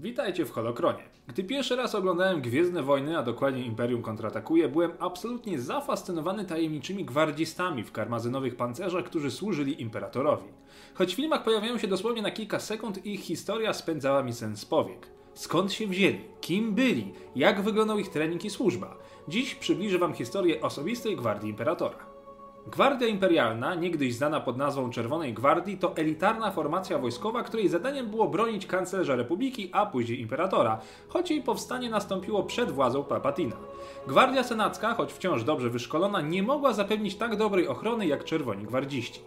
Witajcie w Holokronie. Gdy pierwszy raz oglądałem Gwiezdne Wojny, a dokładnie Imperium kontratakuje, byłem absolutnie zafascynowany tajemniczymi gwardzistami w karmazynowych pancerzach, którzy służyli imperatorowi. Choć w filmach pojawiają się dosłownie na kilka sekund, ich historia spędzała mi sens powiek. Skąd się wzięli? Kim byli? Jak wyglądał ich trening i służba? Dziś przybliżę wam historię osobistej gwardii imperatora. Gwardia Imperialna, niegdyś znana pod nazwą Czerwonej Gwardii, to elitarna formacja wojskowa, której zadaniem było bronić kanclerza Republiki, a później imperatora, choć jej powstanie nastąpiło przed władzą Palpatina. Gwardia Senacka, choć wciąż dobrze wyszkolona, nie mogła zapewnić tak dobrej ochrony jak Czerwoni Gwardziści.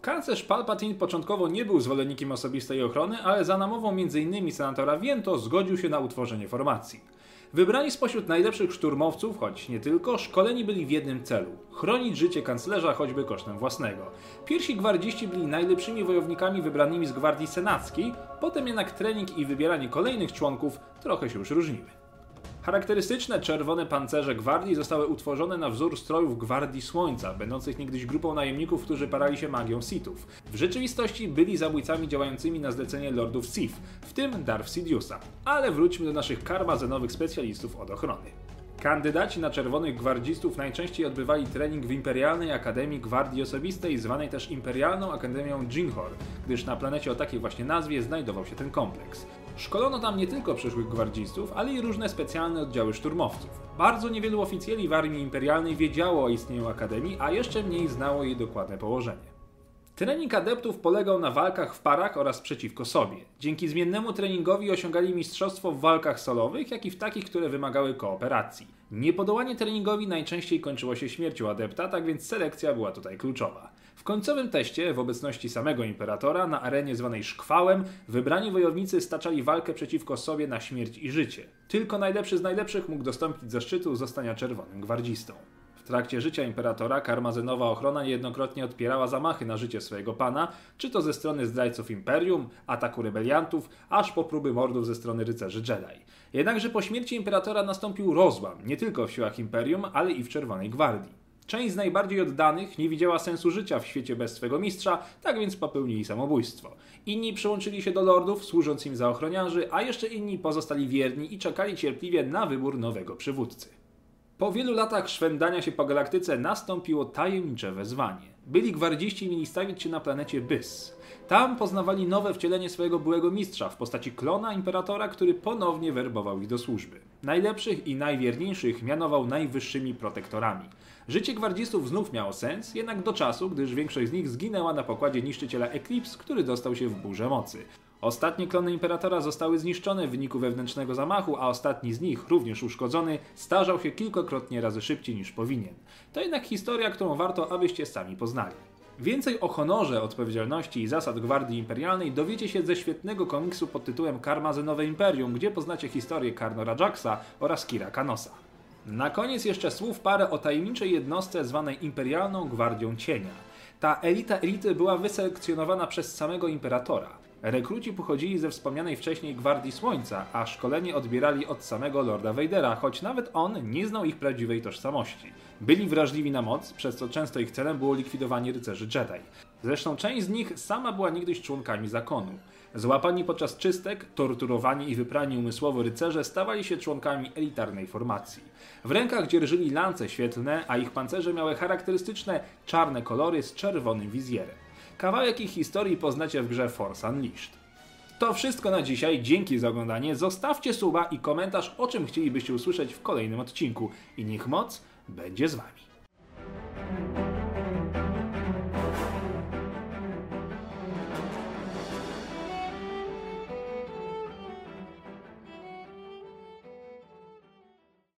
Kanclerz Palpatine początkowo nie był zwolennikiem osobistej ochrony, ale za namową m.in. senatora Viento zgodził się na utworzenie formacji. Wybrani spośród najlepszych szturmowców, choć nie tylko, szkoleni byli w jednym celu chronić życie kanclerza choćby kosztem własnego. Pierwsi gwardziści byli najlepszymi wojownikami wybranymi z gwardii senackiej, potem jednak trening i wybieranie kolejnych członków trochę się już różniły. Charakterystyczne czerwone pancerze gwardii zostały utworzone na wzór strojów Gwardii Słońca, będących niegdyś grupą najemników, którzy parali się magią Sithów. W rzeczywistości byli zabójcami działającymi na zlecenie lordów Sith, w tym Darth Sidiousa. Ale wróćmy do naszych karmazenowych specjalistów od ochrony. Kandydaci na czerwonych gwardzistów najczęściej odbywali trening w Imperialnej Akademii Gwardii Osobistej, zwanej też Imperialną Akademią Jinhor, gdyż na planecie o takiej właśnie nazwie znajdował się ten kompleks. Szkolono tam nie tylko przyszłych gwardzistów, ale i różne specjalne oddziały szturmowców. Bardzo niewielu oficjeli w Armii Imperialnej wiedziało o istnieniu Akademii, a jeszcze mniej znało jej dokładne położenie. Trening adeptów polegał na walkach w parach oraz przeciwko sobie. Dzięki zmiennemu treningowi osiągali mistrzostwo w walkach solowych, jak i w takich, które wymagały kooperacji. Niepodołanie treningowi najczęściej kończyło się śmiercią adepta, tak więc selekcja była tutaj kluczowa. W końcowym teście, w obecności samego imperatora, na arenie zwanej szkwałem, wybrani wojownicy staczali walkę przeciwko sobie na śmierć i życie. Tylko najlepszy z najlepszych mógł dostąpić zaszczytu zostania czerwonym gwardzistą. W trakcie życia imperatora karmazynowa ochrona niejednokrotnie odpierała zamachy na życie swojego pana, czy to ze strony zdrajców imperium, ataku rebeliantów, aż po próby mordów ze strony rycerzy Jedi. Jednakże po śmierci imperatora nastąpił rozłam, nie tylko w siłach imperium, ale i w Czerwonej Gwardii. Część z najbardziej oddanych nie widziała sensu życia w świecie bez swego mistrza, tak więc popełnili samobójstwo. Inni przyłączyli się do lordów, służąc im za ochroniarzy, a jeszcze inni pozostali wierni i czekali cierpliwie na wybór nowego przywódcy. Po wielu latach szwendania się po galaktyce nastąpiło tajemnicze wezwanie. Byli gwardziści mieli stawić się na planecie Bys. Tam poznawali nowe wcielenie swojego byłego mistrza w postaci klona imperatora, który ponownie werbował ich do służby. Najlepszych i najwierniejszych mianował najwyższymi protektorami. Życie gwardzistów znów miało sens, jednak do czasu, gdyż większość z nich zginęła na pokładzie niszczyciela Eclipse, który dostał się w burze mocy. Ostatnie klony Imperatora zostały zniszczone w wyniku wewnętrznego zamachu, a ostatni z nich, również uszkodzony, starzał się kilkakrotnie razy szybciej niż powinien. To jednak historia, którą warto, abyście sami poznali. Więcej o honorze, odpowiedzialności i zasad Gwardii Imperialnej dowiecie się ze świetnego komiksu pod tytułem Karmazynowe Imperium, gdzie poznacie historię Karnora Jacksa oraz Kira Kanosa. Na koniec jeszcze słów parę o tajemniczej jednostce zwanej Imperialną Gwardią Cienia. Ta elita elity była wyselekcjonowana przez samego imperatora. Rekruci pochodzili ze wspomnianej wcześniej Gwardii Słońca, a szkolenie odbierali od samego Lorda Vadera, choć nawet on nie znał ich prawdziwej tożsamości. Byli wrażliwi na moc, przez co często ich celem było likwidowanie rycerzy Jedi. Zresztą część z nich sama była niegdyś członkami zakonu. Złapani podczas czystek, torturowani i wyprani umysłowo rycerze stawali się członkami elitarnej formacji. W rękach dzierżyli lance świetlne, a ich pancerze miały charakterystyczne czarne kolory z czerwonym wizjerem. Kawałek ich historii poznacie w grze Force Unleashed. To wszystko na dzisiaj, dzięki za oglądanie, zostawcie suba i komentarz o czym chcielibyście usłyszeć w kolejnym odcinku i niech moc będzie z wami.